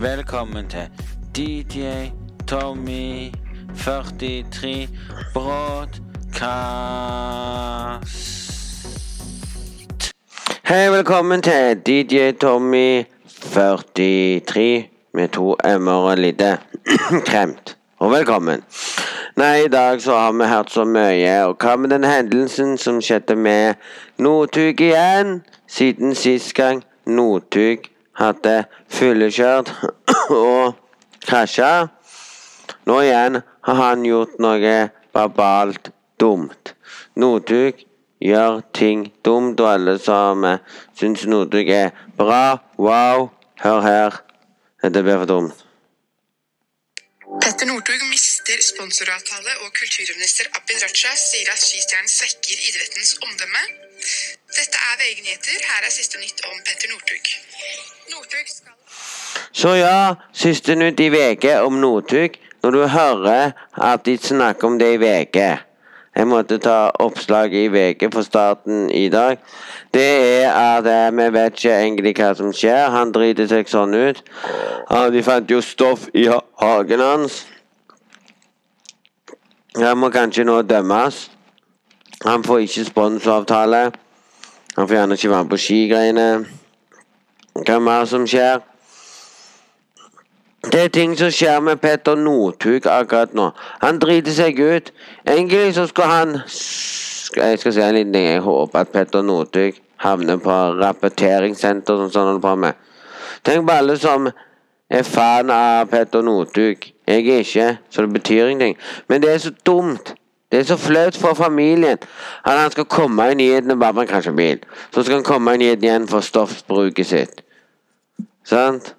Velkommen til DJ Tommy 43 Broadcast. Hei, velkommen til DJ Tommy 43 med to m-er og lite kremt. Og velkommen. Nei, i dag så har vi hørt så mye, og hva med den hendelsen som skjedde med Northug igjen? Siden sist gang Northug hadde fyllekjørt og krasja. Nå igjen har han gjort noe verbalt dumt. Northug gjør ting dumt, og alle sammen eh, syns Northug er bra, wow, hør her. Dette blir for dumt. Petter Northug mister sponsoravtale, og kulturminister Abid Raja sier at skistjernen svekker idrettens omdømme. Dette er VG nyheter. Her er siste nytt om Petter Northug. Skal Så ja, siste nytt i VG om Northug. Når du hører at de snakker om det i VG Jeg måtte ta oppslag i VG på starten i dag. Det er at eh, vi vet ikke egentlig hva som skjer. Han driter seg sånn ut. De fant jo stoff i ha hagen hans. Han må kanskje nå dømmes. Han får ikke sponsoravtale. Han får gjerne ikke være med på skigreiene. Hva mer som skjer? Det er ting som skjer med Petter Northug akkurat nå. Han driter seg ut. Egentlig så skal han Jeg skal si en liten ting. Jeg håper at Petter Northug havner på rapporteringssenter, som han holder på med. Tenk på alle som er fan av Petter Northug. Jeg er ikke, så det betyr ingenting. Men det er så dumt. Det er så flaut for familien at han skal komme i nyhetene bare med kanskje bil. Så skal han komme i nyhetene igjen for stoffbruket sitt. Sant?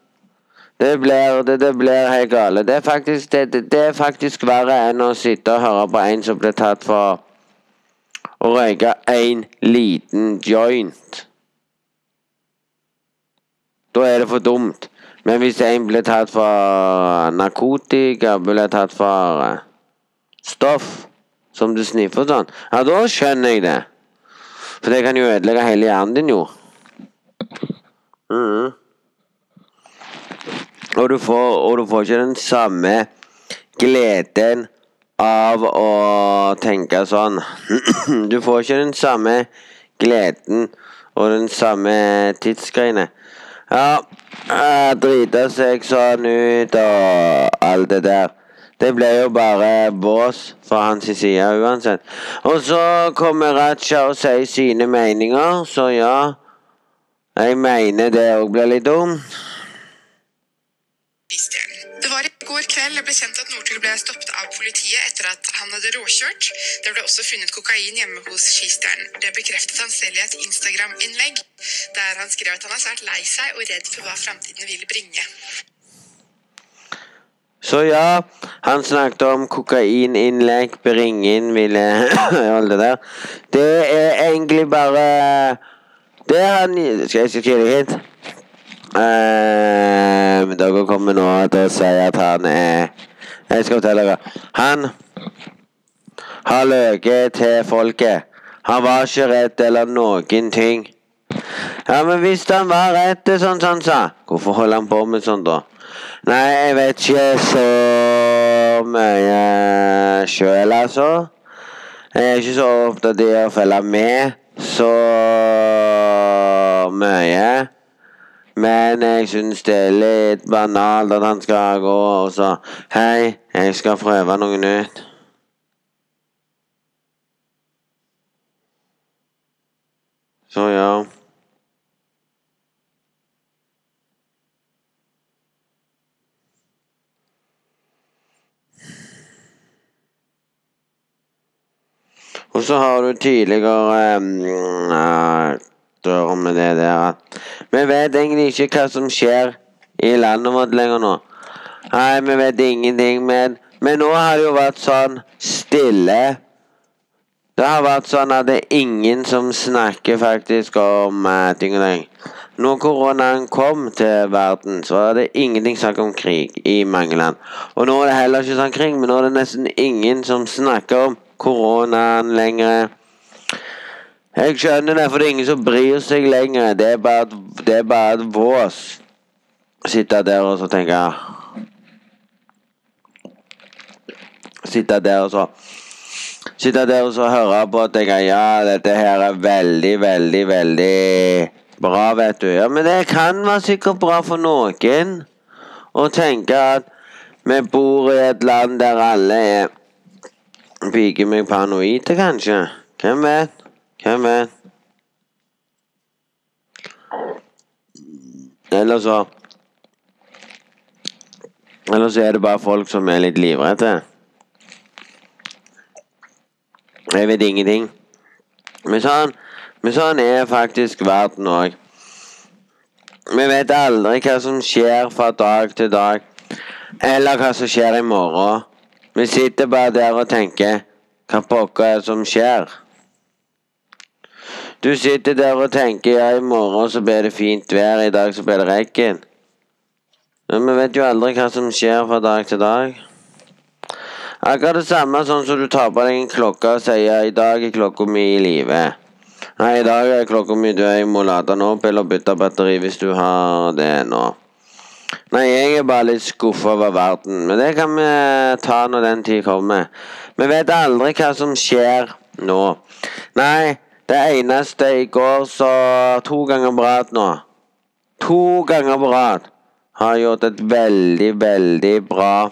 Det blir, det, det blir helt gale. Det er, faktisk, det, det, er faktisk verre enn å sitte og høre på en som ble tatt for å røyke en liten joint. Da er det for dumt. Men hvis en blir tatt for narkotika, blir tatt for eh, stoff som du sniffer sånn, ja, da skjønner jeg det. For det kan jo ødelegge hele hjernen din, jo. Mm. Og du, får, og du får ikke den samme gleden av å tenke sånn. Du får ikke den samme gleden og den samme tidsgreiene. Ja, eh, drite seg sånn ut og alt det der. Det ble jo bare bås fra hans side uansett. Og så kommer Raja og sier sine meninger, så ja. Jeg mener det òg blir litt dumt. Det var i går kveld det ble kjent at Northug ble stoppet av politiet etter at han hadde råkjørt. Det ble også funnet kokain hjemme hos skistjernen. Det bekreftet han selv i et Instagram-innlegg, der han skrev at han er svært lei seg og redd for hva framtiden vil bringe. Så ja, han snakket om kokaininnlegg, bringen ville Alt det der. Det er egentlig bare Det han Skal jeg skrive det hit? Uh, dere kommer nå til å si at han er Jeg skal fortelle dere. Han har løyet til folket. Han var ikke redd eller noen ting. Ja, men hvis han var redd, sånn som han sa, hvorfor holder han på med sånt da? Nei, jeg vet ikke så mye sjøl, altså. Jeg er ikke så opptatt av å følge med så mye. Men jeg syns det er litt banalt at han skal gå og så Hei, jeg skal prøve noe nytt. Så ja. Og så har du tidligere um, dør med det der Vi vet egentlig ikke hva som skjer i landet vårt lenger nå. Nei, vi vet ingenting, men, men nå har det jo vært sånn stille. Det har vært sånn at det er ingen som snakker faktisk om uh, ting og ting. Når koronaen kom til verden, så var det ingenting snakk om krig i mange land. Og nå er det heller ikke sånn krig, men nå er det nesten ingen som snakker om koronaen lenger. Jeg skjønner det, for det er ingen som bryr seg lenger. Det er bare, det er bare vås. sitte der og så tenke Sitte der og så Sitte der og så høre på og tenke ja, dette her er veldig, veldig, veldig bra, vet du. Ja, men det kan være sikkert bra for noen å tenke at vi bor i et land der alle er piker meg paranoid, kanskje. Hvem vet? Hvem vet? Eller så Eller så er det bare folk som er litt livredde. Jeg vet ingenting. Men sånn, men sånn er faktisk verden òg. Vi vet aldri hva som skjer fra dag til dag, eller hva som skjer i morgen. Vi sitter bare der og tenker hva pokker er det som skjer? Du sitter der og tenker ja, i morgen så blir det fint vær, i dag så blir det regn. Men vi vet jo aldri hva som skjer fra dag til dag. Akkurat det samme sånn som du tar på deg en klokke og sier i dag er klokka mi i live. Nei, i dag er klokka mi død, jeg må lade den opp eller bytte batteri hvis du har det nå. Nei, jeg er bare litt skuffa over verden, men det kan vi ta når den tid kommer. Vi vet aldri hva som skjer nå. Nei, det eneste i går så to ganger på rad nå To ganger på rad har gjort et veldig, veldig bra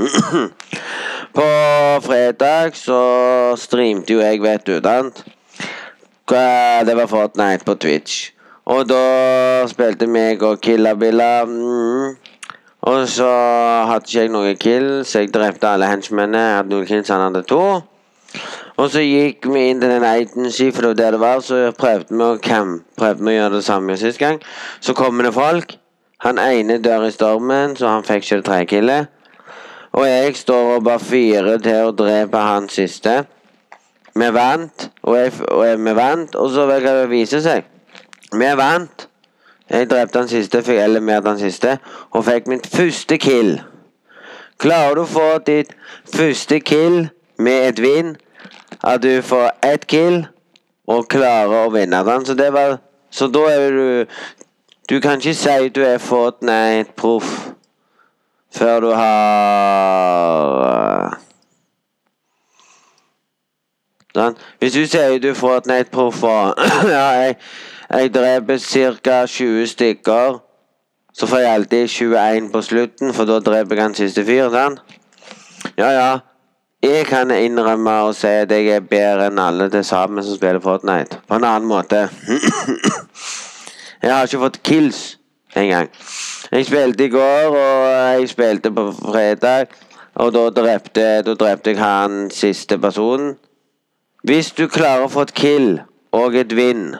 På fredag så streamte jo jeg, vet du, sant? Det var Fortnite på Twitch. Og da spilte meg og Killabilla. Mm. Og så hadde ikke jeg noen kills. Jeg drepte alle henchmennene. Jeg hadde noen kills, han hadde to. Og så gikk vi inn til den agency, for det var der det var. Så prøvde vi å camp, prøvde vi å gjøre det samme sist gang. Så kommer det folk. Han ene dør i stormen, så han fikk ikke det tredje killet. Og jeg står og bare fyrer til å drepe han siste. Vi vant, og, jeg, og jeg, vi vant, og så vil det vise seg. Vi vant. Jeg drepte han siste, fikk eliminert han siste, og fikk mitt første kill. Klarer du å få ditt første kill med et vinn, at du får ett kill og klarer å vinne den, så det var Så da er du Du kan ikke si at du er Fortnite-proff før du har Sånn. Hvis du sier du er Fortnite-proff og ja, jeg jeg dreper ca. 20 stykker. Så får jeg alltid 21 på slutten, for da dreper jeg den siste fyren, sant? Ja, ja. Jeg kan innrømme og si at jeg er bedre enn alle til sammen som spiller Fortnite. På en annen måte. jeg har ikke fått kills engang. Jeg spilte i går, og jeg spilte på fredag. Og da drepte, da drepte jeg han siste personen. Hvis du klarer å få et kill og et vinn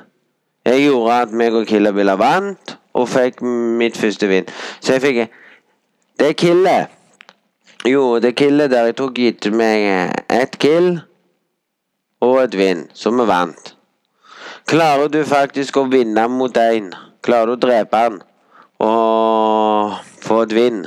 jeg gjorde at meg og Killabilla vant, og fikk mitt første vinn. Så jeg fikk Det killet Jo, det killet der jeg tok gitt meg ett kill og et vinn, så vi vant. Klarer du faktisk å vinne mot én? klarer du å drepe han og få et vinn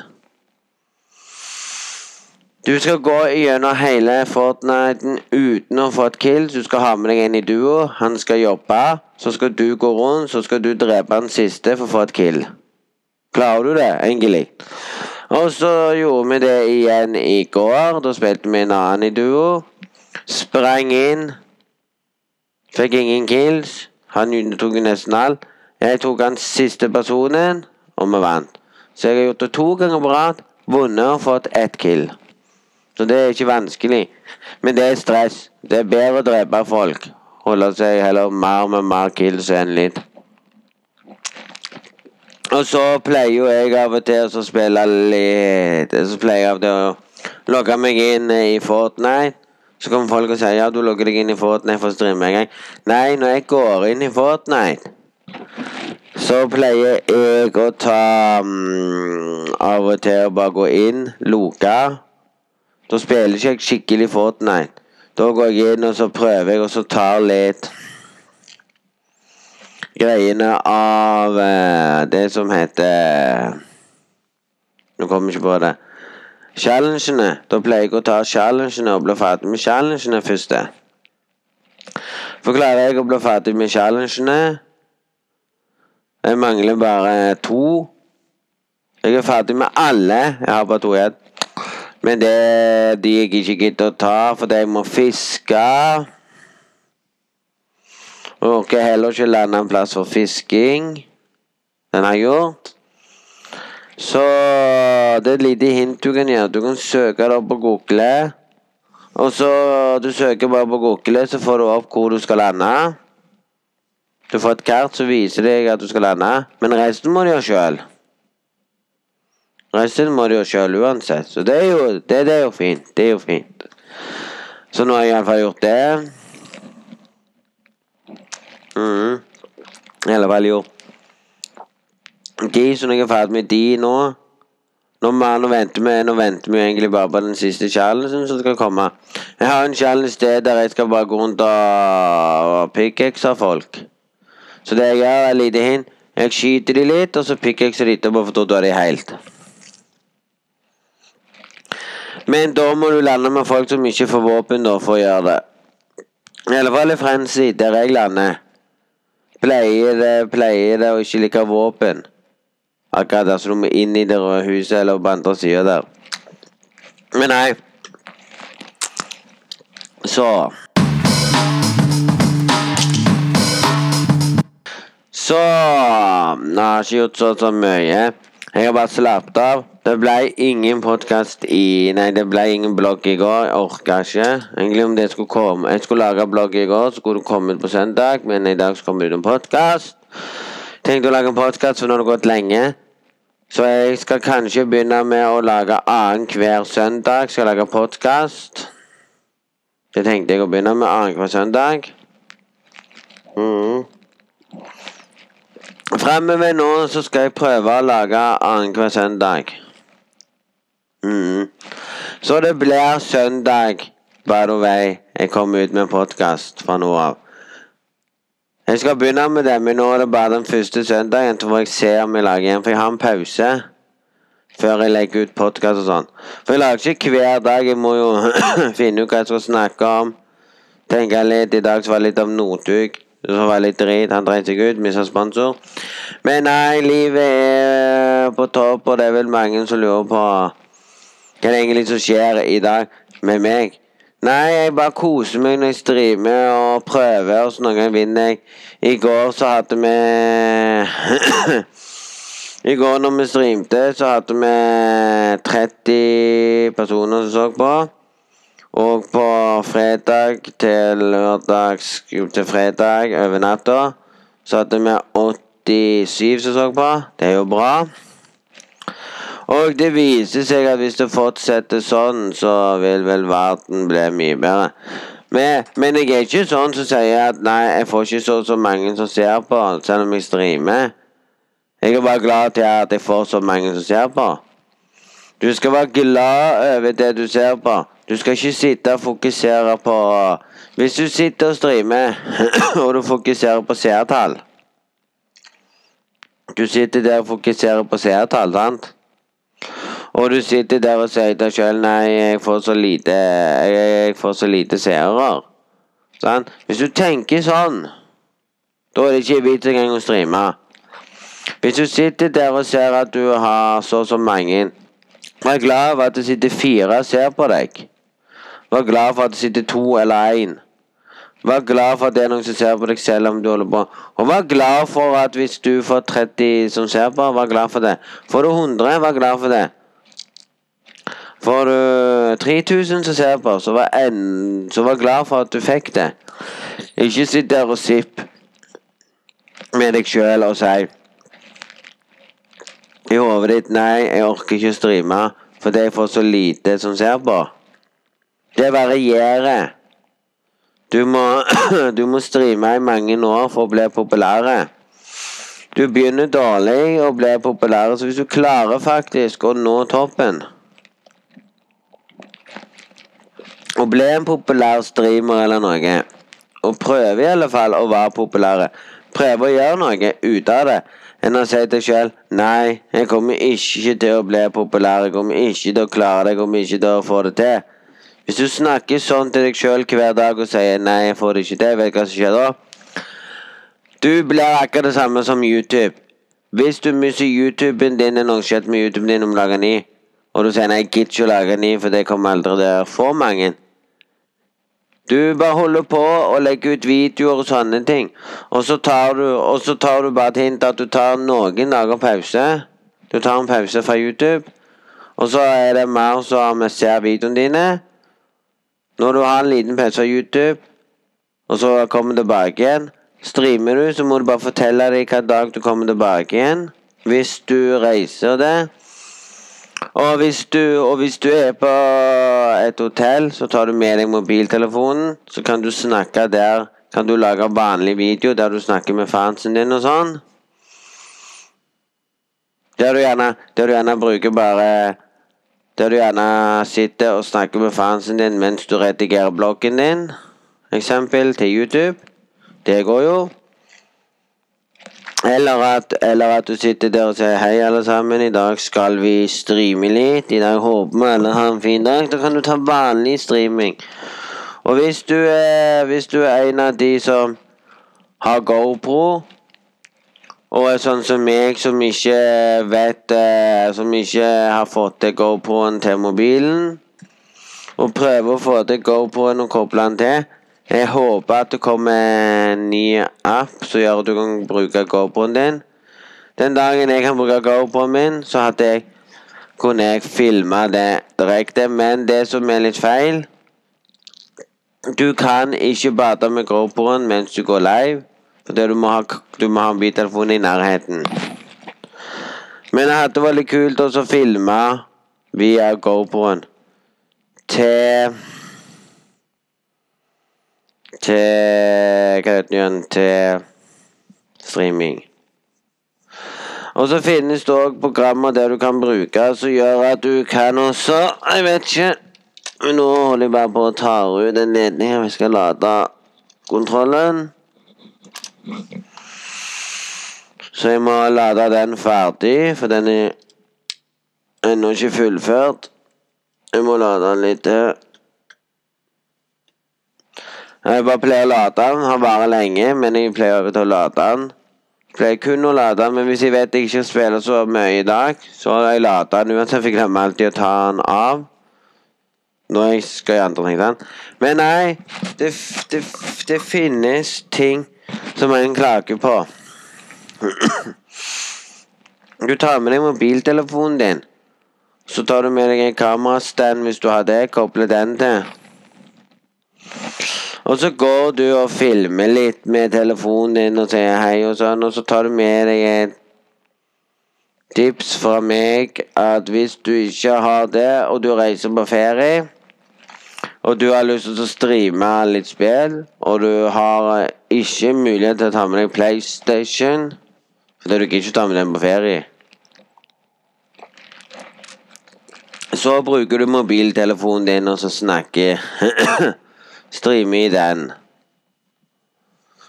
du skal gå gjennom hele Fortniten uten å få et kill. Du skal ha med deg en i duo. Han skal jobbe. Så skal du gå rundt, så skal du drepe den siste for å få et kill. Klarer du det, egentlig? Og så gjorde vi det igjen i går. Da spilte vi en annen i duo. Sprang inn. Fikk ingen kills. Han tok nesten alt. Jeg tok han siste personen, og vi vant. Så jeg har gjort det to ganger på rad. Vunnet og fått ett kill. Så det er ikke vanskelig. Men det er stress. Det er bedre å drepe folk. Holde seg heller mer med mer kills enn litt. Og så pleier jo jeg av og til å spille litt Så pleier jeg av og til å logge meg inn i Fortnite. Så kommer folk og sier ja, du logger deg inn i Fortnite for å streame en gang. Nei, når jeg går inn i Fortnite, så pleier jeg å ta um, Av og til å bare gå inn, luke da spiller ikke jeg skikkelig Fortnite. Da går jeg inn og så prøver jeg, og så tar litt greiene av eh, det som heter Nå kommer jeg ikke på det. Challengene. Da pleier jeg å ta challengene og bli ferdig med challengene først. For klarer jeg å bli ferdig med challengene Jeg mangler bare to. Jeg er ferdig med alle. Jeg har bare to igjen. Men det de jeg ikke gidder å ta fordi jeg må fiske. Og orker heller ikke lande en plass for fisking. Har jeg gjort. Så det er et lite hint du kan gjøre. Du kan søke det opp på Google. Og så Du søker bare på Google, så får du opp hvor du skal lande. Du får et kart som viser deg at du skal lande, men resten må du gjøre sjøl. Resten må de jo sjøl uansett, så det er, jo, det, det er jo fint. Det er jo fint. Så nå har jeg iallfall gjort det. Mm. Eller vel, jo. de, som jeg er ferdig med de nå nå, nå, venter vi, nå venter vi egentlig bare på den siste challengen som skal komme. Jeg har en challenge sted der jeg skal bare gå rundt og pickaxe folk. Så det jeg gjør, er lite hint. Jeg skyter de litt, og så pickaxer de etterpå, for da er de helt. Men da må du lande med folk som ikke får våpen da, for å gjøre det. I alle fall i Frenzy, der jeg lander. Pleier det, pleier det å ikke like våpen. Akkurat der, så du må inn i det røde huset eller på andre sida der. Men nei. Så Så Nå har jeg ikke gjort så, så mye. Jeg har bare slappet av. Det ble ingen podkast i Nei, det ble ingen blogg i går. Jeg orka ikke. Egentlig om det skulle komme Jeg skulle lage blogg i går, så skulle det komme ut på søndag, men i dag så kommer det ut en podkast. Tenkte å lage en podkast, for nå har det gått lenge. Så jeg skal kanskje begynne med å lage annenhver søndag. Skal jeg lage podkast. Det tenkte jeg å begynne med annenhver søndag. Mm. Fremover nå så skal jeg prøve å lage annenhver søndag. Mm. Så det blir søndag, by the way. Jeg kommer ut med en podkast fra nå av. Jeg skal begynne med det, men nå er det bare den første søndagen. Så får jeg se om jeg lager en, for jeg har en pause. Før jeg legger ut podkast og sånn. For jeg lager ikke hver dag. Jeg må jo finne ut hva jeg skal snakke om. Tenke litt. I dag så var det litt om Northug. Så var litt drit. Han dreit seg ut. Mista sponsor. Men nei, livet er på topp, og det er vel mange som lurer på hva det egentlig som skjer i dag med meg. Nei, jeg bare koser meg når jeg streamer og prøver, og så noen ganger vinner jeg. I går så hadde vi I går når vi streamte, så hadde vi 30 personer som så på. Og på fredag til lørdag til fredag over natta så hadde vi 87 som så på. Det er jo bra. Og det viser seg at hvis det fortsetter sånn, så vil vel verden bli mye bedre. Men, men jeg er ikke sånn som sier at nei, jeg får ikke så, så mange som ser på, selv om jeg streamer. Jeg er bare glad til at jeg får så mange som ser på. Du skal være glad over det du ser på. Du skal ikke sitte og fokusere på Hvis du sitter og streamer, og du fokuserer på seertall Du sitter der og fokuserer på seertall, sant? Og du sitter der og sier til deg sjøl Nei, jeg får så lite Jeg, får så lite seere. Sant? Hvis du tenker sånn, da er det ikke vits engang å streame. Hvis du sitter der og ser at du har så og så mange Vær glad for at det sitter fire og ser på deg. Vær glad for at det sitter to eller én. Vær glad for at det er noen som ser på deg selv om du holder på. Og vær glad for at hvis du får 30 som ser på, vær glad for det. Får du 100, vær glad for det. Får du 3000 som ser på, så vær, en, så vær glad for at du fikk det. Ikke sitt der og sipp med deg sjøl og si i hodet ditt Nei, jeg orker ikke å streame fordi jeg får så lite som ser på. Det varierer. Du må, du må streame i mange år for å bli populær. Du begynner dårlig og blir populær, så hvis du klarer faktisk å nå toppen Og bli en populær streamer eller noe. Og prøve i alle fall å være populære. Prøve å gjøre noe ut av det. Enn å si til deg sjøl Nei, jeg kommer ikke til å bli populær. Jeg kommer ikke til å klare det. Jeg kommer ikke til å få det til. Hvis du snakker sånn til deg sjøl hver dag og sier 'nei, jeg får det ikke til', vet du hva som skjer da? Du blir akkurat det samme som YouTube. Hvis du mister YouTuben din, er noe skjedd med YouTuben din om å lage ny, og du sier nei, jeg gidder ikke å lage ny, for det kommer aldri til å få mange Du bare holder på og legger ut videoer og sånne ting, og så tar du, og så tar du bare til hint at du tar noen dager pause. Du tar en pause fra YouTube, og så er det mer som ser videoene dine. Når du har en liten pause fra YouTube, og så kommer tilbake igjen, Streamer du, så må du bare fortelle deg hvilken dag du kommer tilbake igjen. Hvis du reiser det. Og hvis du, og hvis du er på et hotell, så tar du med deg mobiltelefonen. Så kan du snakke der. Kan du lage vanlig video der du snakker med fansen din og sånn. Der du gjerne, der du gjerne bruker bare Der du gjerne sitter og snakker med fansen din mens du redigerer bloggen din. Eksempel til YouTube. Det går jo. Eller at, eller at, du sitter der og sier hei, alle sammen. I dag skal vi streame litt. I dag håper vi alle har en fin dag. Da kan du ta vanlig streaming. Og hvis du er, hvis du er en av de som har GoPro, og er sånn som meg, som ikke vet eh, Som ikke har fått til GoProen til mobilen, og prøver å få til GoProen og koble den til jeg håper at det kommer en ny app som gjør at du kan bruke GoProen din. Den dagen jeg kan bruke GoProen min, så hadde jeg kunne jeg filme det direkte. Men det som er litt feil Du kan ikke bade med GoProen mens du går live. Fordi du må ha, du må ha mobiltelefonen i nærheten. Men det hadde vært litt kult å filme via GoProen til til Hva heter den? Til streaming. Og så finnes det òg programmer der du kan bruke som gjør at du kan også Jeg vet ikke. Men Nå holder jeg bare på å ta ut den ledningen vi skal lade kontrollen. Så jeg må lade den ferdig, for den er ennå ikke fullført. Jeg må lade den litt til. Jeg bare pleier å lade den. Han varer lenge, men jeg pleier over til å lade den. Jeg pleier kun å lade den, men hvis jeg vet jeg ikke spiller så mye i dag, så har jeg lada den uansett, for jeg glemmer alltid å ta den av. Når jeg skal gjøre andre ting. Sant? Men nei, det, det, det finnes ting som en klager på. Du tar med deg mobiltelefonen din. Så tar du med deg en kamerastand hvis du har det, kobler den til. Og så går du og filmer litt med telefonen din og sier hei og sånn, og så tar du med deg et tips fra meg at hvis du ikke har det, og du reiser på ferie, og du har lyst til å streame litt spill, og du har ikke mulighet til å ta med deg PlayStation fordi du gidder ikke ta med den på ferie Så bruker du mobiltelefonen din og så snakker streame i den.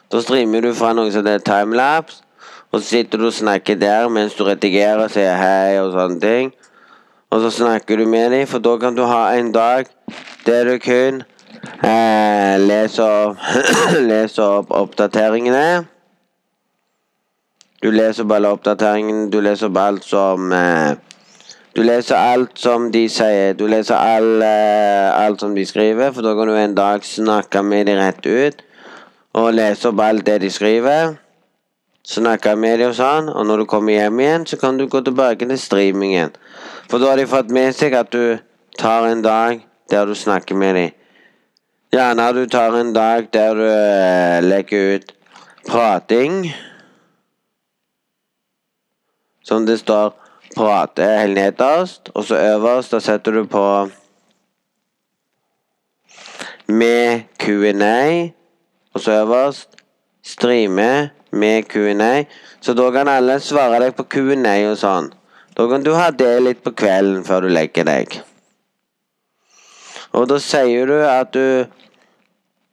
Da streamer du fra noe som heter timelapse, og så sitter du og snakker der mens du redigerer og sier hei og sånne ting. Og så snakker du med dem, for da kan du ha en dag der du kun eh, leser, opp, leser opp oppdateringene. Du leser opp alle oppdateringene, du leser opp alt som eh, du leser alt som de sier. Du leser all, uh, alt som de skriver, for da kan du en dag snakke med dem rett ut. Og lese opp alt det de skriver. Snakke med dem og sånn. Og når du kommer hjem igjen, så kan du gå tilbake til streamingen. For da har de fått med seg at du tar en dag der du snakker med dem. Gjerne du tar en dag der du uh, legger ut prating. Som det står prate helt nederst, og så øverst da setter du på med Q&A, og så øverst streame med Q&A. Så da kan alle svare deg på Q&A og sånn. Da kan du ha det litt på kvelden før du legger deg. Og da sier du at du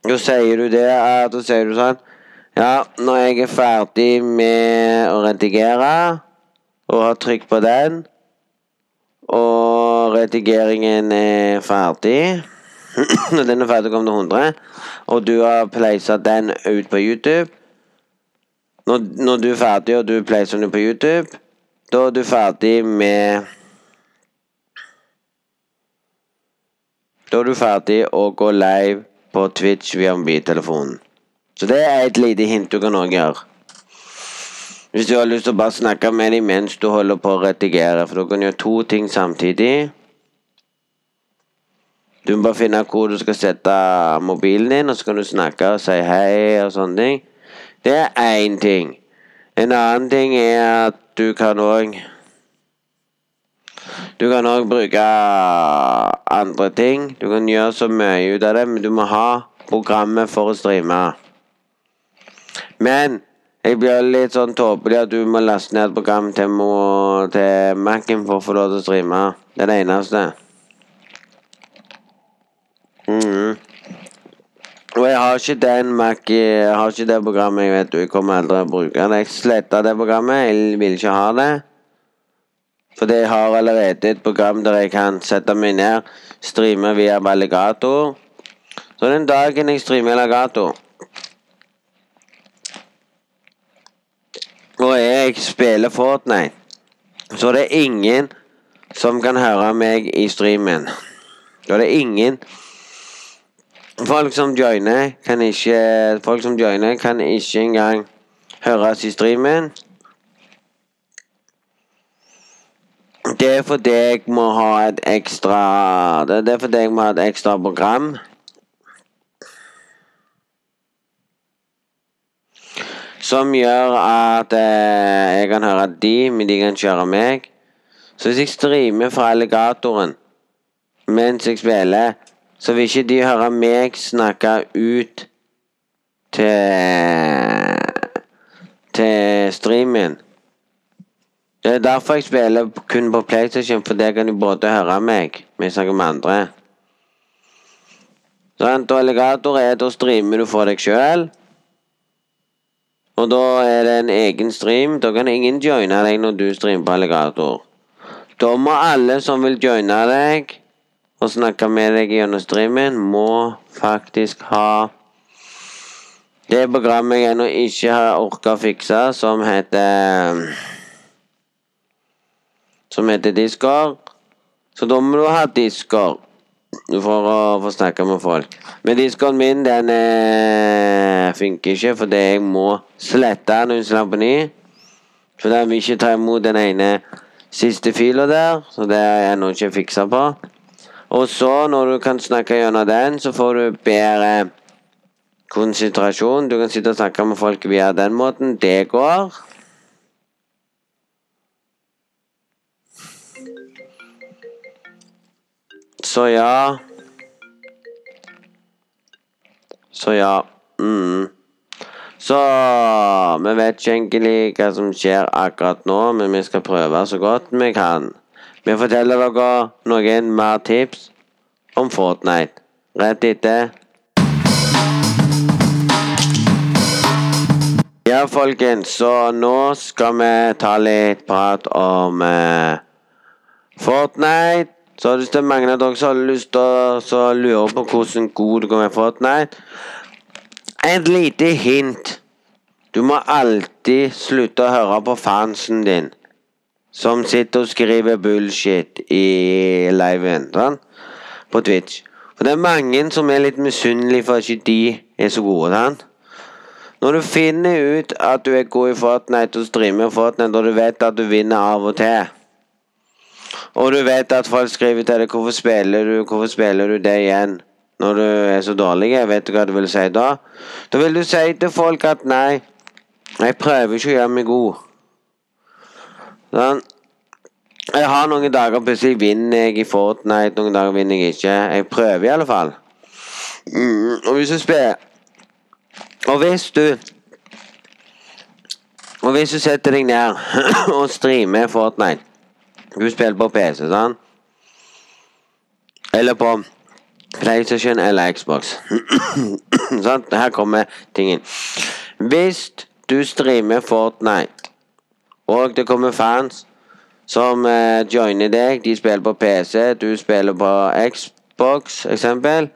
Da sier du det at Da sier du sånn Ja, når jeg er ferdig med å redigere og har trykk på den. Og redigeringen er ferdig. Når den er ferdig, kommer det 100. Og du har pleisa den ut på YouTube. når, når du er ferdig og du pleier den på YouTube, da er du ferdig med Da er du ferdig å gå live på Twitch via mobiltelefonen. Så det er et lite hint du kan også gjøre. Hvis du har lyst til å bare snakke med dem mens du holder på å redigere, for du kan gjøre to ting samtidig. Du må bare finne hvor du skal sette mobilen din, og så kan du snakke og si hei og sånne ting. Det er én ting. En annen ting er at du kan òg Du kan òg bruke andre ting. Du kan gjøre så mye ut av det, men du må ha programmet for å streame. Men jeg blir litt sånn tåpelig at du må laste ned program til, til Mac-en for å få lov til å streame. Det er det eneste. Mm. Og jeg har ikke den Mac Jeg har ikke det programmet. Jeg vet du, jeg kommer aldri til å bruke det. Jeg sletta det programmet. Jeg vil ikke ha det. Fordi jeg har allerede et program der jeg kan sette meg ned, streame via Alligator. Så den dagen jeg streamer Alligator Og jeg spiller Fortnite, så er det ingen som kan høre meg i streamen. Er det ingen Folk som joiner, kan ikke Folk som joiner, kan ikke engang høres i streamen. Det er fordi jeg må ha et ekstra Det er fordi jeg må ha et ekstra program. Som gjør at eh, jeg kan høre de, men de kan ikke høre meg. Så hvis jeg streamer fra alligatoren mens jeg spiller, så vil ikke de høre meg snakke ut til til streamen. Det er derfor jeg spiller kun på PlayStation, for der kan du både høre meg mens jeg snakker med andre. Sant? Og alligator er da streamer du for deg sjøl. Og da er det en egen stream. Da kan ingen joine deg når du streamer på alligator. Da må alle som vil joine deg og snakke med deg gjennom streamen, må faktisk ha det programmet jeg ennå ikke har orka å fikse, som heter Som heter Discord. Så da må du ha Discord for å få snakke med folk. Men discoen min, den eh, funker ikke fordi jeg må slette den og slå den i. For den vil ikke ta imot den ene siste fila der, så det er jeg ennå ikke fiksa på. Og så, når du kan snakke gjennom den, så får du bedre konsentrasjon. Du kan sitte og snakke med folk via den måten. Det går. Så ja. Så ja. Mm. Så vi vet ikke egentlig hva som skjer akkurat nå, men vi skal prøve så godt vi kan. Vi forteller dere noen mer tips om Fortnite rett etter. Ja, folkens, så nå skal vi ta litt prat om eh, Fortnite. Så hvis det er mange av dere som har lyst til å lure på hvordan god du kan være i Fortnite Et lite hint. Du må alltid slutte å høre på fansen din. Som sitter og skriver bullshit i liven. Sånn? På Twitch. For det er mange som er litt misunnelige for at ikke de er så gode. Sånn? Når du finner ut at du er god i Fortnite og streamer Fortnite, og du vet at du vinner av og til Og du vet at folk skriver til deg 'Hvorfor spiller du Hvorfor spiller du det igjen?' Når du er så dårlig. Vet du hva du vil si da? Da vil du si til folk at 'Nei, jeg prøver ikke å gjøre meg god'. Sånn. Jeg har noen dager plutselig vinner jeg i Fortnite, noen dager vinner jeg ikke. Jeg prøver i alle fall. Mm, og hvis du spiller Og hvis du Og hvis du setter deg ned og streamer Fortnite Du spiller på PC, sant? Eller på PlayStation eller Xbox. sant? Her kommer tingen. Hvis du streamer Fortnite, og det kommer fans som eh, joiner deg, de spiller på PC, du spiller på Xbox, eksempel,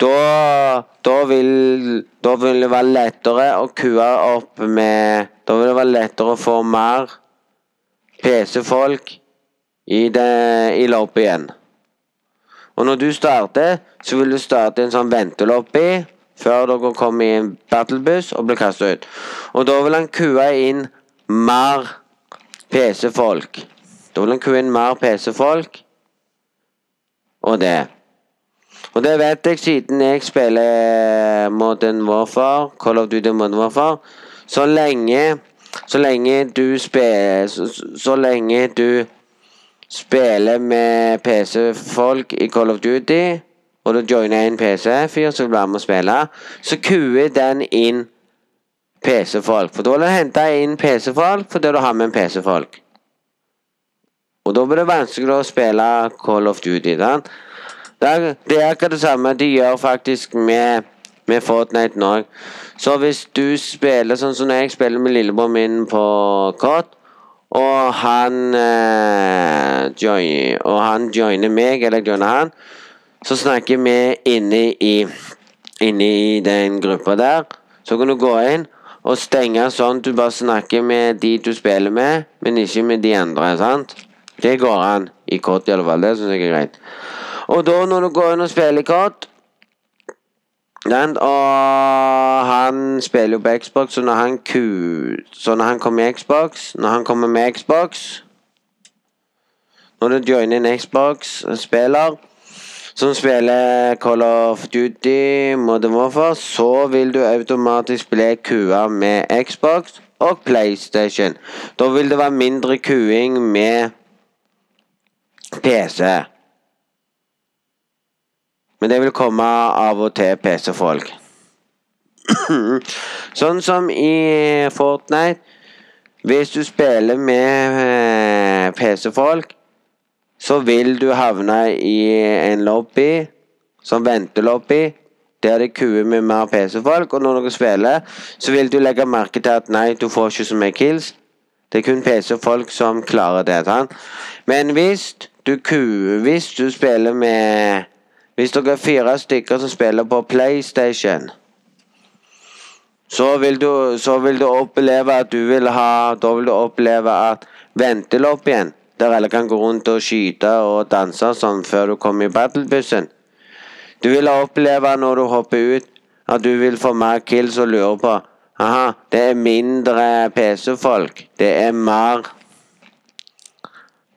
da, da, vil, da vil det være lettere å kue opp med Da vil det være lettere å få mer PC-folk i, det- i igjen. Og når du starter, så vil du starte en sånn ventelobby før dere kommer i en battlebuss og blir kastet ut. Og da vil han kue inn mer PC-folk. Da vil han kue inn mer PC-folk. Og det. Og det vet jeg siden jeg spiller Modern Warfare, Call of Duty Modern Warfare. Så lenge Så lenge du spiller så- så lenge du spiller med PC-folk i Call of Duty, og du joiner en PC-fyr som vil være med å spille, så kuer den inn PC-folk. For da vil den hente inn PC-folk fordi du har med en PC-folk. Og da blir det vanskelig å spille Call of Duty. Da. Det er, akkurat det samme de gjør faktisk med, med Fortnite nå. Så hvis du spiller sånn som jeg spiller med lillebroren min på COD, og han eh, join, Og han joiner meg, eller jeg joiner han, så snakker vi inne i Inne i den gruppa der. Så kan du gå inn og stenge sånn du bare snakker med de du spiller med, men ikke med de andre. sant? Det går an i kort, i alle fall. Det syns jeg er greit. Og da når du går inn og spiller i COD sant, Og han spiller jo på Xbox, så når han. Så når han kommer i Xbox Når han kommer med Xbox Når du joiner en Xbox-spiller som spiller Call of Duty Modern Warfare, så vil du automatisk bli kua med Xbox og PlayStation. Da vil det være mindre kuing med PC. Men det vil komme av og til PC-folk. sånn som i Fortnite. Hvis du spiller med eh, PC-folk, så vil du havne i en lobby, som ventelobby, der det kuer med mer PC-folk. Og når dere spiller, så vil du legge merke til at nei, du får ikke så mye kills. Det er kun PC-folk som klarer det. sant? Men hvis du kuer Hvis du spiller med Hvis dere er fire stykker som spiller på PlayStation, så vil du, så vil du oppleve at du vil ha Da vil du oppleve at ventelobbyen, der alle kan gå rundt og skyte og danse sånn før du kommer i battlebussen Du vil oppleve når du hopper ut, at du vil få mer kills og lure på Aha, det er mindre PC-folk. Det er mer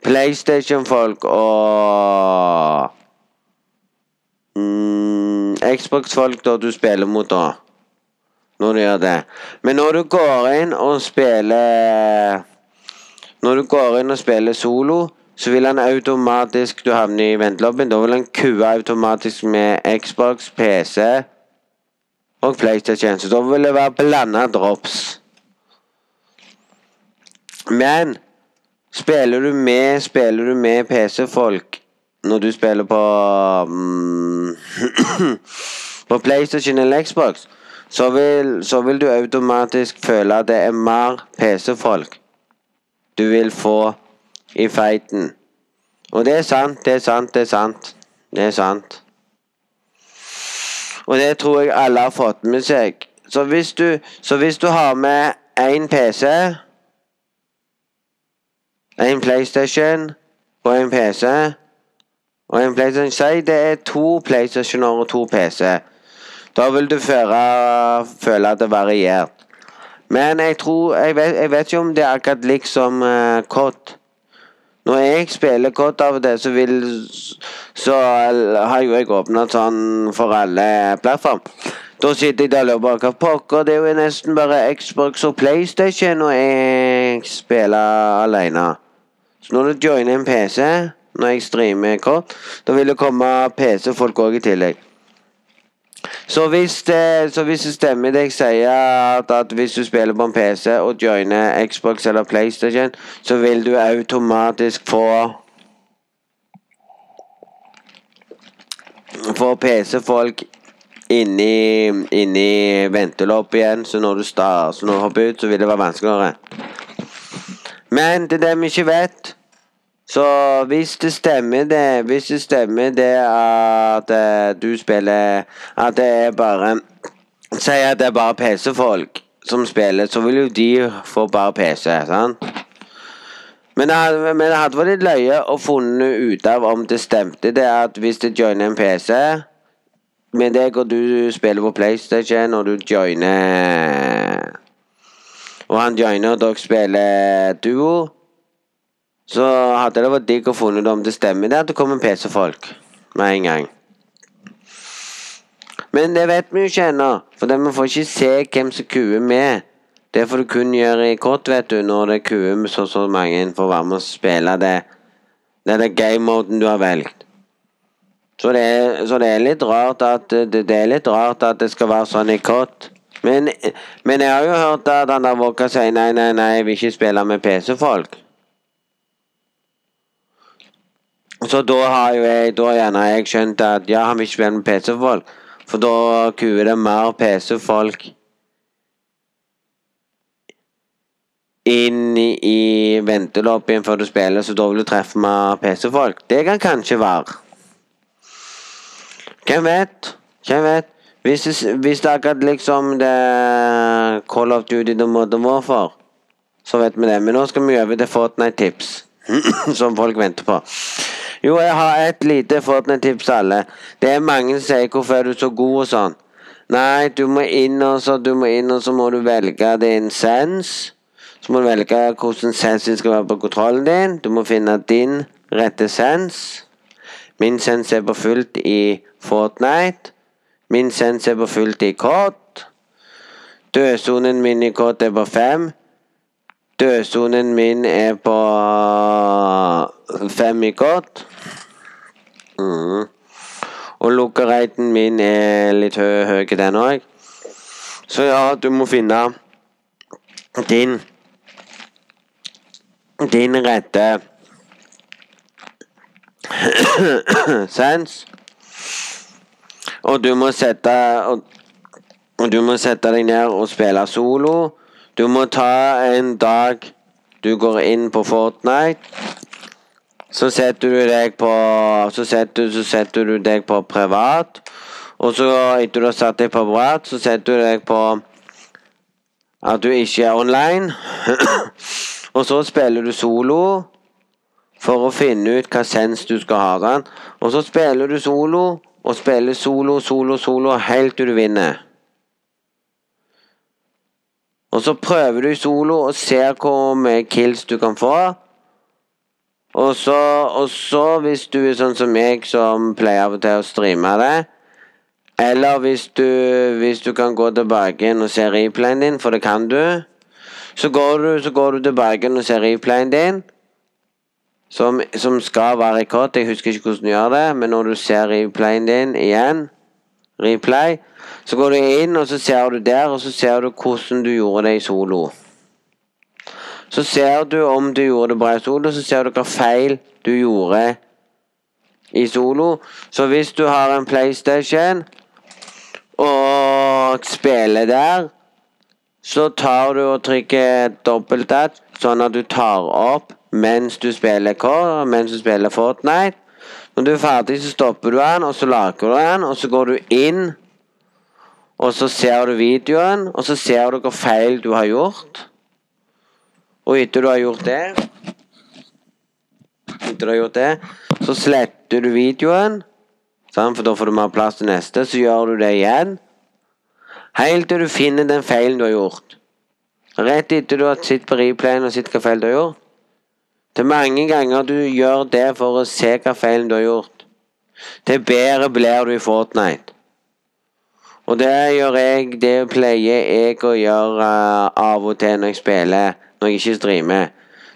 PlayStation-folk og mm, Xbox-folk da du spiller mot, da. Når du gjør det. Men når du går inn og spiller Når du går inn og spiller solo, så vil han automatisk Du havner i ventelobbyen. Da vil han kue automatisk med Xbox, PC og PlayStation. Så da vil det være blanda drops. Men spiller du med Spiller du med PC-folk når du spiller på um, På PlayStation eller Xbox, så vil, så vil du automatisk føle at det er mer PC-folk du vil få i fighten. Og det er sant, det er sant, det er sant. Det er sant. Og det tror jeg alle har fått med seg. Så hvis du, så hvis du har med én PC, en PlayStation og en PC og en PlayStation Si det er to PlayStationer og to PC. Da vil du føre, føle at det er variert. Men jeg tror Jeg vet, jeg vet ikke om det er akkurat liksom uh, kott. Når jeg spiller kott av og til, så vil Så har jo jeg åpna sånn for alle plattform. Da sitter jeg der og lurer på hva pokker, det er jo nesten bare Xbox og PlayStation og jeg spiller alene. Så når du joiner en PC, når jeg streamer kort. da vil det komme PC-folk òg i tillegg. Så hvis, det, så hvis det stemmer det jeg sier, at, at hvis du spiller på en PC og joiner Xbox eller PlayStation, så vil du automatisk få Få PC-folk inni, inni igjen så når du starter, så når du hopper ut, så vil det være vanskeligere. Men det er vi ikke vet. Så hvis det stemmer det Hvis det stemmer det at uh, du spiller At det er bare Si at det er bare PC-folk som spiller, så vil jo de få bare PC, sant? Men det hadde, men det hadde vært litt løye å funne ut av om det stemte det at hvis det joiner en PC med deg og du spiller på PlayStation, og du joiner Og han joiner, og dere spiller duo, så hadde det vært digg å funnet ut om det stemmer det at det kommer PC-folk med en gang. Men det vet vi jo ikke ennå, for vi får ikke se hvem som kuer med. Det får du kun gjøre i kort, vet du, når det kuer med så så mange for å være med og spille det. Det er den game-moden du har valgt. Så det, er, så det er at det, det, er litt rart at det skal være sånn i kort. Men, men jeg har jo hørt at han der våga sier nei, nei, nei, jeg vil ikke spille med PC-folk. Så da har jo jeg da gjerne jeg skjønt at ja, han vil ikke spille med PC-folk. For da kuer det mer PC-folk inn i, ventelobbyen før du spiller, så da vil du treffe mer PC-folk. Det kan kanskje være. Hvem vet? Hvem vet? Hvis hvis det akkurat liksom det Call of Duty The Modern Warfare, så vet vi det. Men nå skal vi over til Fortnite-tips, som folk venter på. Jo, jeg har et lite Fortnite-tips til alle. Det er mange som sier 'hvorfor er du så god' og sånn. Nei, du må inn og så, du må inn og så må du velge din sens. Så må du velge hvordan sensen skal være på kontrollen din. Du må finne din rette sens. Min sens er på fullt i Fortnite. Min sens er på fullt i kort. Dødsonen min i kort er på fem. Dødsonen min er på fem i kort. Mm. Og lukkereiten min er litt høy, høy den òg. Så ja, du må finne din din rette sans. Og du må sette og, og du må sette deg ned og spille solo. Du må ta en dag du går inn på Fortnite. Så setter du deg på Så setter, så setter du deg på privat. Og så etter du har satt deg på privat, så setter du deg på at du ikke er online. og så spiller du solo for å finne ut hva sens du skal ha den. Og så spiller du solo og spiller solo, solo, solo helt til du vinner. Og så prøver du solo og ser hvor mye kills du kan få. Og så, og så, hvis du er sånn som meg, som pleier av og til å streame det Eller hvis du, hvis du kan gå tilbake og se replayen din, for det kan du. Så går du, så går du tilbake og ser replayen din, som, som skal være rekord. Jeg husker ikke hvordan du gjør det, men når du ser replayen din igjen replay. Så går du inn, og så ser du der, og så ser du hvordan du gjorde det i solo. Så ser du om du gjorde det bra i solo, så ser du hva feil du gjorde i solo. Så hvis du har en PlayStation og spiller der, så tar du og trykker dobbelt at, sånn at du tar opp mens du spiller Core, mens du spiller Fortnite. Når du er ferdig, så stopper du den, og så lager du den, og så går du inn. Og så ser du videoen, og så ser du hva feil du har gjort. Og etter du har gjort det Etter du har gjort det, så sletter du videoen. For da får du mer plass til neste. Så gjør du det igjen. Helt til du finner den feilen du har gjort. Rett etter du har sett på replayen og sett hva feil du har gjort. Det er mange ganger du gjør det for å se hva feilen du har gjort. Til bedre blir du i Fortnite. Og det gjør jeg, det pleier jeg å gjøre uh, av og til når jeg spiller, når jeg ikke streamer.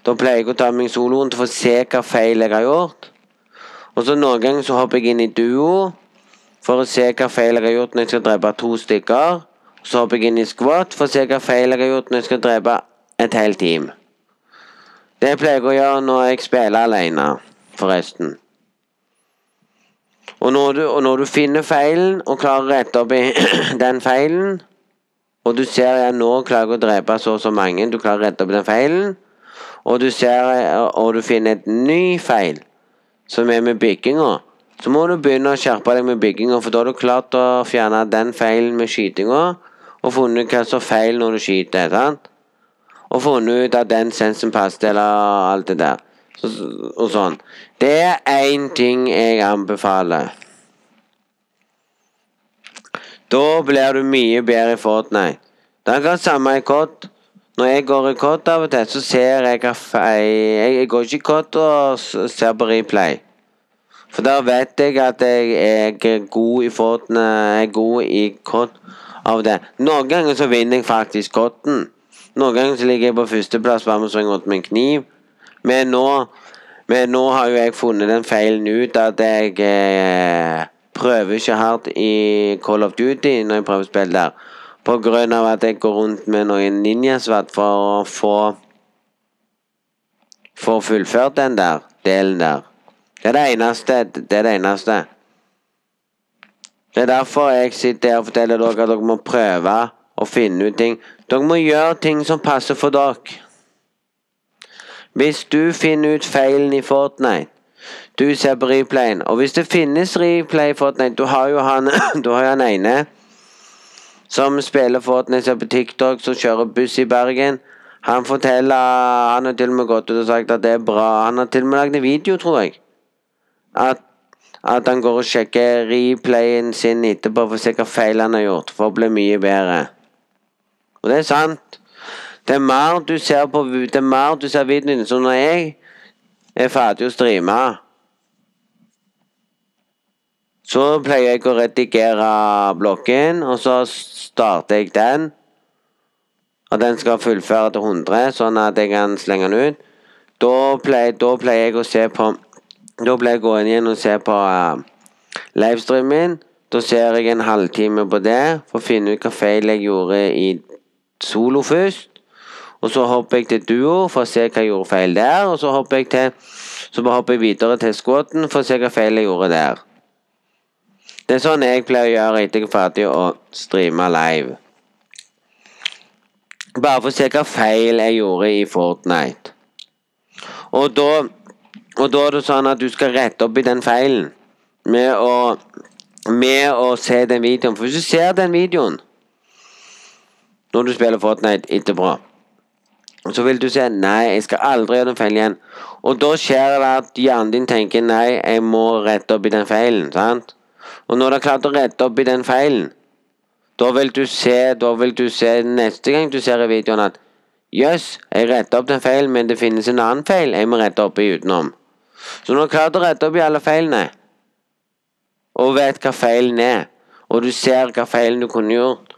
Da pleier jeg å ta meg soloen til å se hva feil jeg har gjort. Og så noen ganger så hopper jeg inn i duo for å se hva feil jeg har gjort når jeg skal drepe to stykker. Så hopper jeg inn i squat for å se hva feil jeg har gjort når jeg skal drepe et helt team. Det pleier jeg å gjøre når jeg spiller alene, forresten. Og når, du, og når du finner feilen og klarer å rette opp i den feilen, og du ser at nå klarer jeg å drepe så og så mange, du klarer å rette opp den feilen, og du ser Og du finner et ny feil som er med bygginga, så må du begynne å skjerpe deg med bygginga, for da har du klart å fjerne den feilen med skytinga, og funnet hva som er feil når du skyter. sant? Og funnet ut at den sensen passet, eller alt det der. Så, og sånn. Det er én ting jeg anbefaler. Da blir du mye bedre i Fortnite. Det er akkurat samme i kott. Når jeg går i kott av og til, så ser jeg feil Jeg går ikke i kott og ser på replay. For da vet jeg at jeg er god i Fortnite. Jeg er god i kott av til. Noen ganger så vinner jeg faktisk COD-en. Noen ganger så ligger jeg på førsteplass bare med å rundt med en kniv. Men nå, men nå har jo jeg funnet den feilen ut at jeg eh, prøver ikke hardt i Call of Duty når jeg prøver å spille der. På grunn av at jeg går rundt med noen ninjasverd for å få Få fullført den der delen der. Det er det eneste. Det er det eneste. Det er derfor jeg sitter her og forteller dere at dere må prøve å finne ut ting. Dere må gjøre ting som passer for dere. Hvis du finner ut feilen i Fortnite Du ser på replayen, og hvis det finnes replay Fortnite Du har jo han Du har jo han ene som spiller Fortnite ser på TikTok, som kjører buss i Bergen. Han forteller Han har til og med gått ut og sagt at det er bra. Han har til og med lagd en video, tror jeg. At, at han går og sjekker replayen sin etterpå for å se hva feil han har gjort, for å bli mye bedre. Og det er sant. Det er mer du ser på Det er mer du ser videoen din. Så når jeg er ferdig å streame så pleier jeg å redigere blokken, og så starter jeg den. Og den skal fullføre til 100, sånn at jeg kan slenge den ut. Da pleier, da pleier jeg å se på Da pleier jeg å gå inn igjen og se på uh, livestreamen. Da ser jeg en halvtime på det for å finne ut hva feil jeg gjorde i solo først. Og så hopper jeg til duo for å se hva jeg gjorde feil der. Og så hopper jeg til Så hopper jeg videre til squatten for å se hva feil jeg gjorde der. Det er sånn jeg pleier å gjøre etter jeg er ferdig å streame live. Bare for å se hva feil jeg gjorde i Fortnite. Og da, og da er det sånn at du skal rette opp i den feilen med å, med å se den videoen. For hvis du ser den videoen når du spiller Fortnite etterpå, så vil du si nei, jeg skal aldri gjøre den feilen igjen. Og da skjer det at hjernen din tenker nei, jeg må rette opp i den feilen. sant? Og når du har klart å rette opp i den feilen, da vil du se, da vil du se neste gang du ser i videoen at Jøss, jeg retta opp den feilen, men det finnes en annen feil jeg må rette opp i utenom. Så når du har klart å rette opp i alle feilene, og vet hva feilen er, og du ser hva feilen du kunne gjort,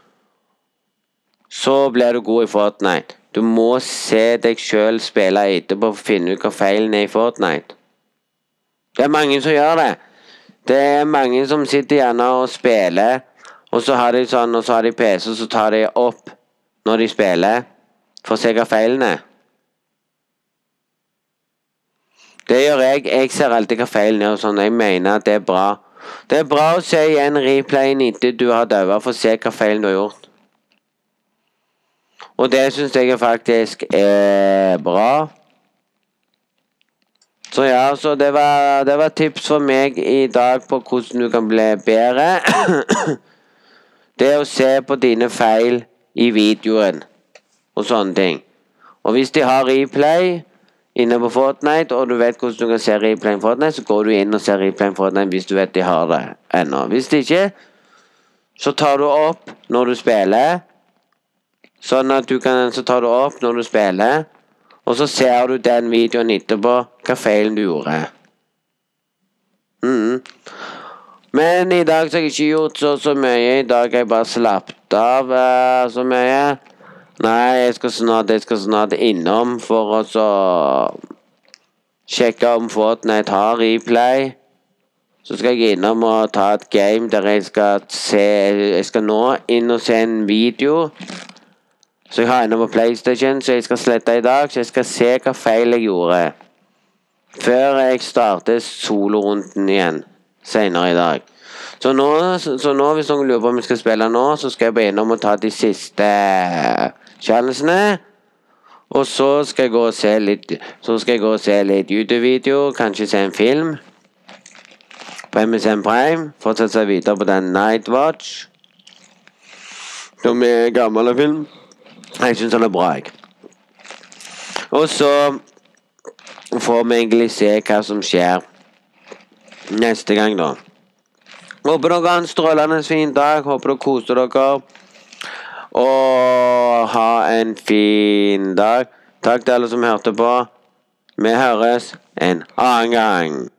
så blir du god i Fortnite. Du må se deg sjøl spille etterpå for å finne ut hva feilen er i Fortnite. Det er mange som gjør det. Det er mange som sitter gjerne og spiller, og så har de sånn, og så har de PC, og så tar de opp når de spiller, for å se hva feilen er. Det gjør jeg. Jeg ser alltid hva feilen er, og sånn. Jeg mener at det er bra. Det er bra å se igjen replayen etter du har daua, for å se hva feilen du har gjort. Og det syns jeg faktisk er bra. Så ja, så det var, det var tips for meg i dag på hvordan du kan bli bedre. Det å se på dine feil i videoen og sånne ting. Og hvis de har replay inne på Fortnite, og du vet hvordan du kan se replay i Fortnite, så går du inn og ser replay i Fortnite hvis du vet de har det ennå. Hvis de ikke, så tar du opp når du spiller. Sånn at du kan, så tar du opp når du spiller, og så ser du den videoen etterpå, hva feilen du gjorde. Mm. Men i dag så har jeg ikke gjort så, så mye. I dag har jeg bare slappet av uh, så mye. Nei, jeg skal snart, jeg skal snart innom for å så sjekke om Fortnite har replay. Så skal jeg innom og ta et game der jeg skal se Jeg skal nå inn og se en video. Så jeg har ennå på PlayStation, så jeg skal slette i dag. Så jeg skal se hva feil jeg gjorde. Før jeg starter solorunden igjen senere i dag. Så nå, så nå, hvis noen lurer på om vi skal spille nå, så skal jeg bare innom og ta de siste challengene. Og så skal jeg gå og se litt Så skal jeg gå og se litt YouTube-video, kanskje se en film. På MSN Prime. Fortsette videre på den Night Watch. Som er gammel film. Jeg syns han er bra, jeg. Og så får vi egentlig se hva som skjer neste gang, da. Håper dere har en strålende fin dag. Håper dere koser dere. Og ha en fin dag. Takk til alle som hørte på. Vi høres en annen gang.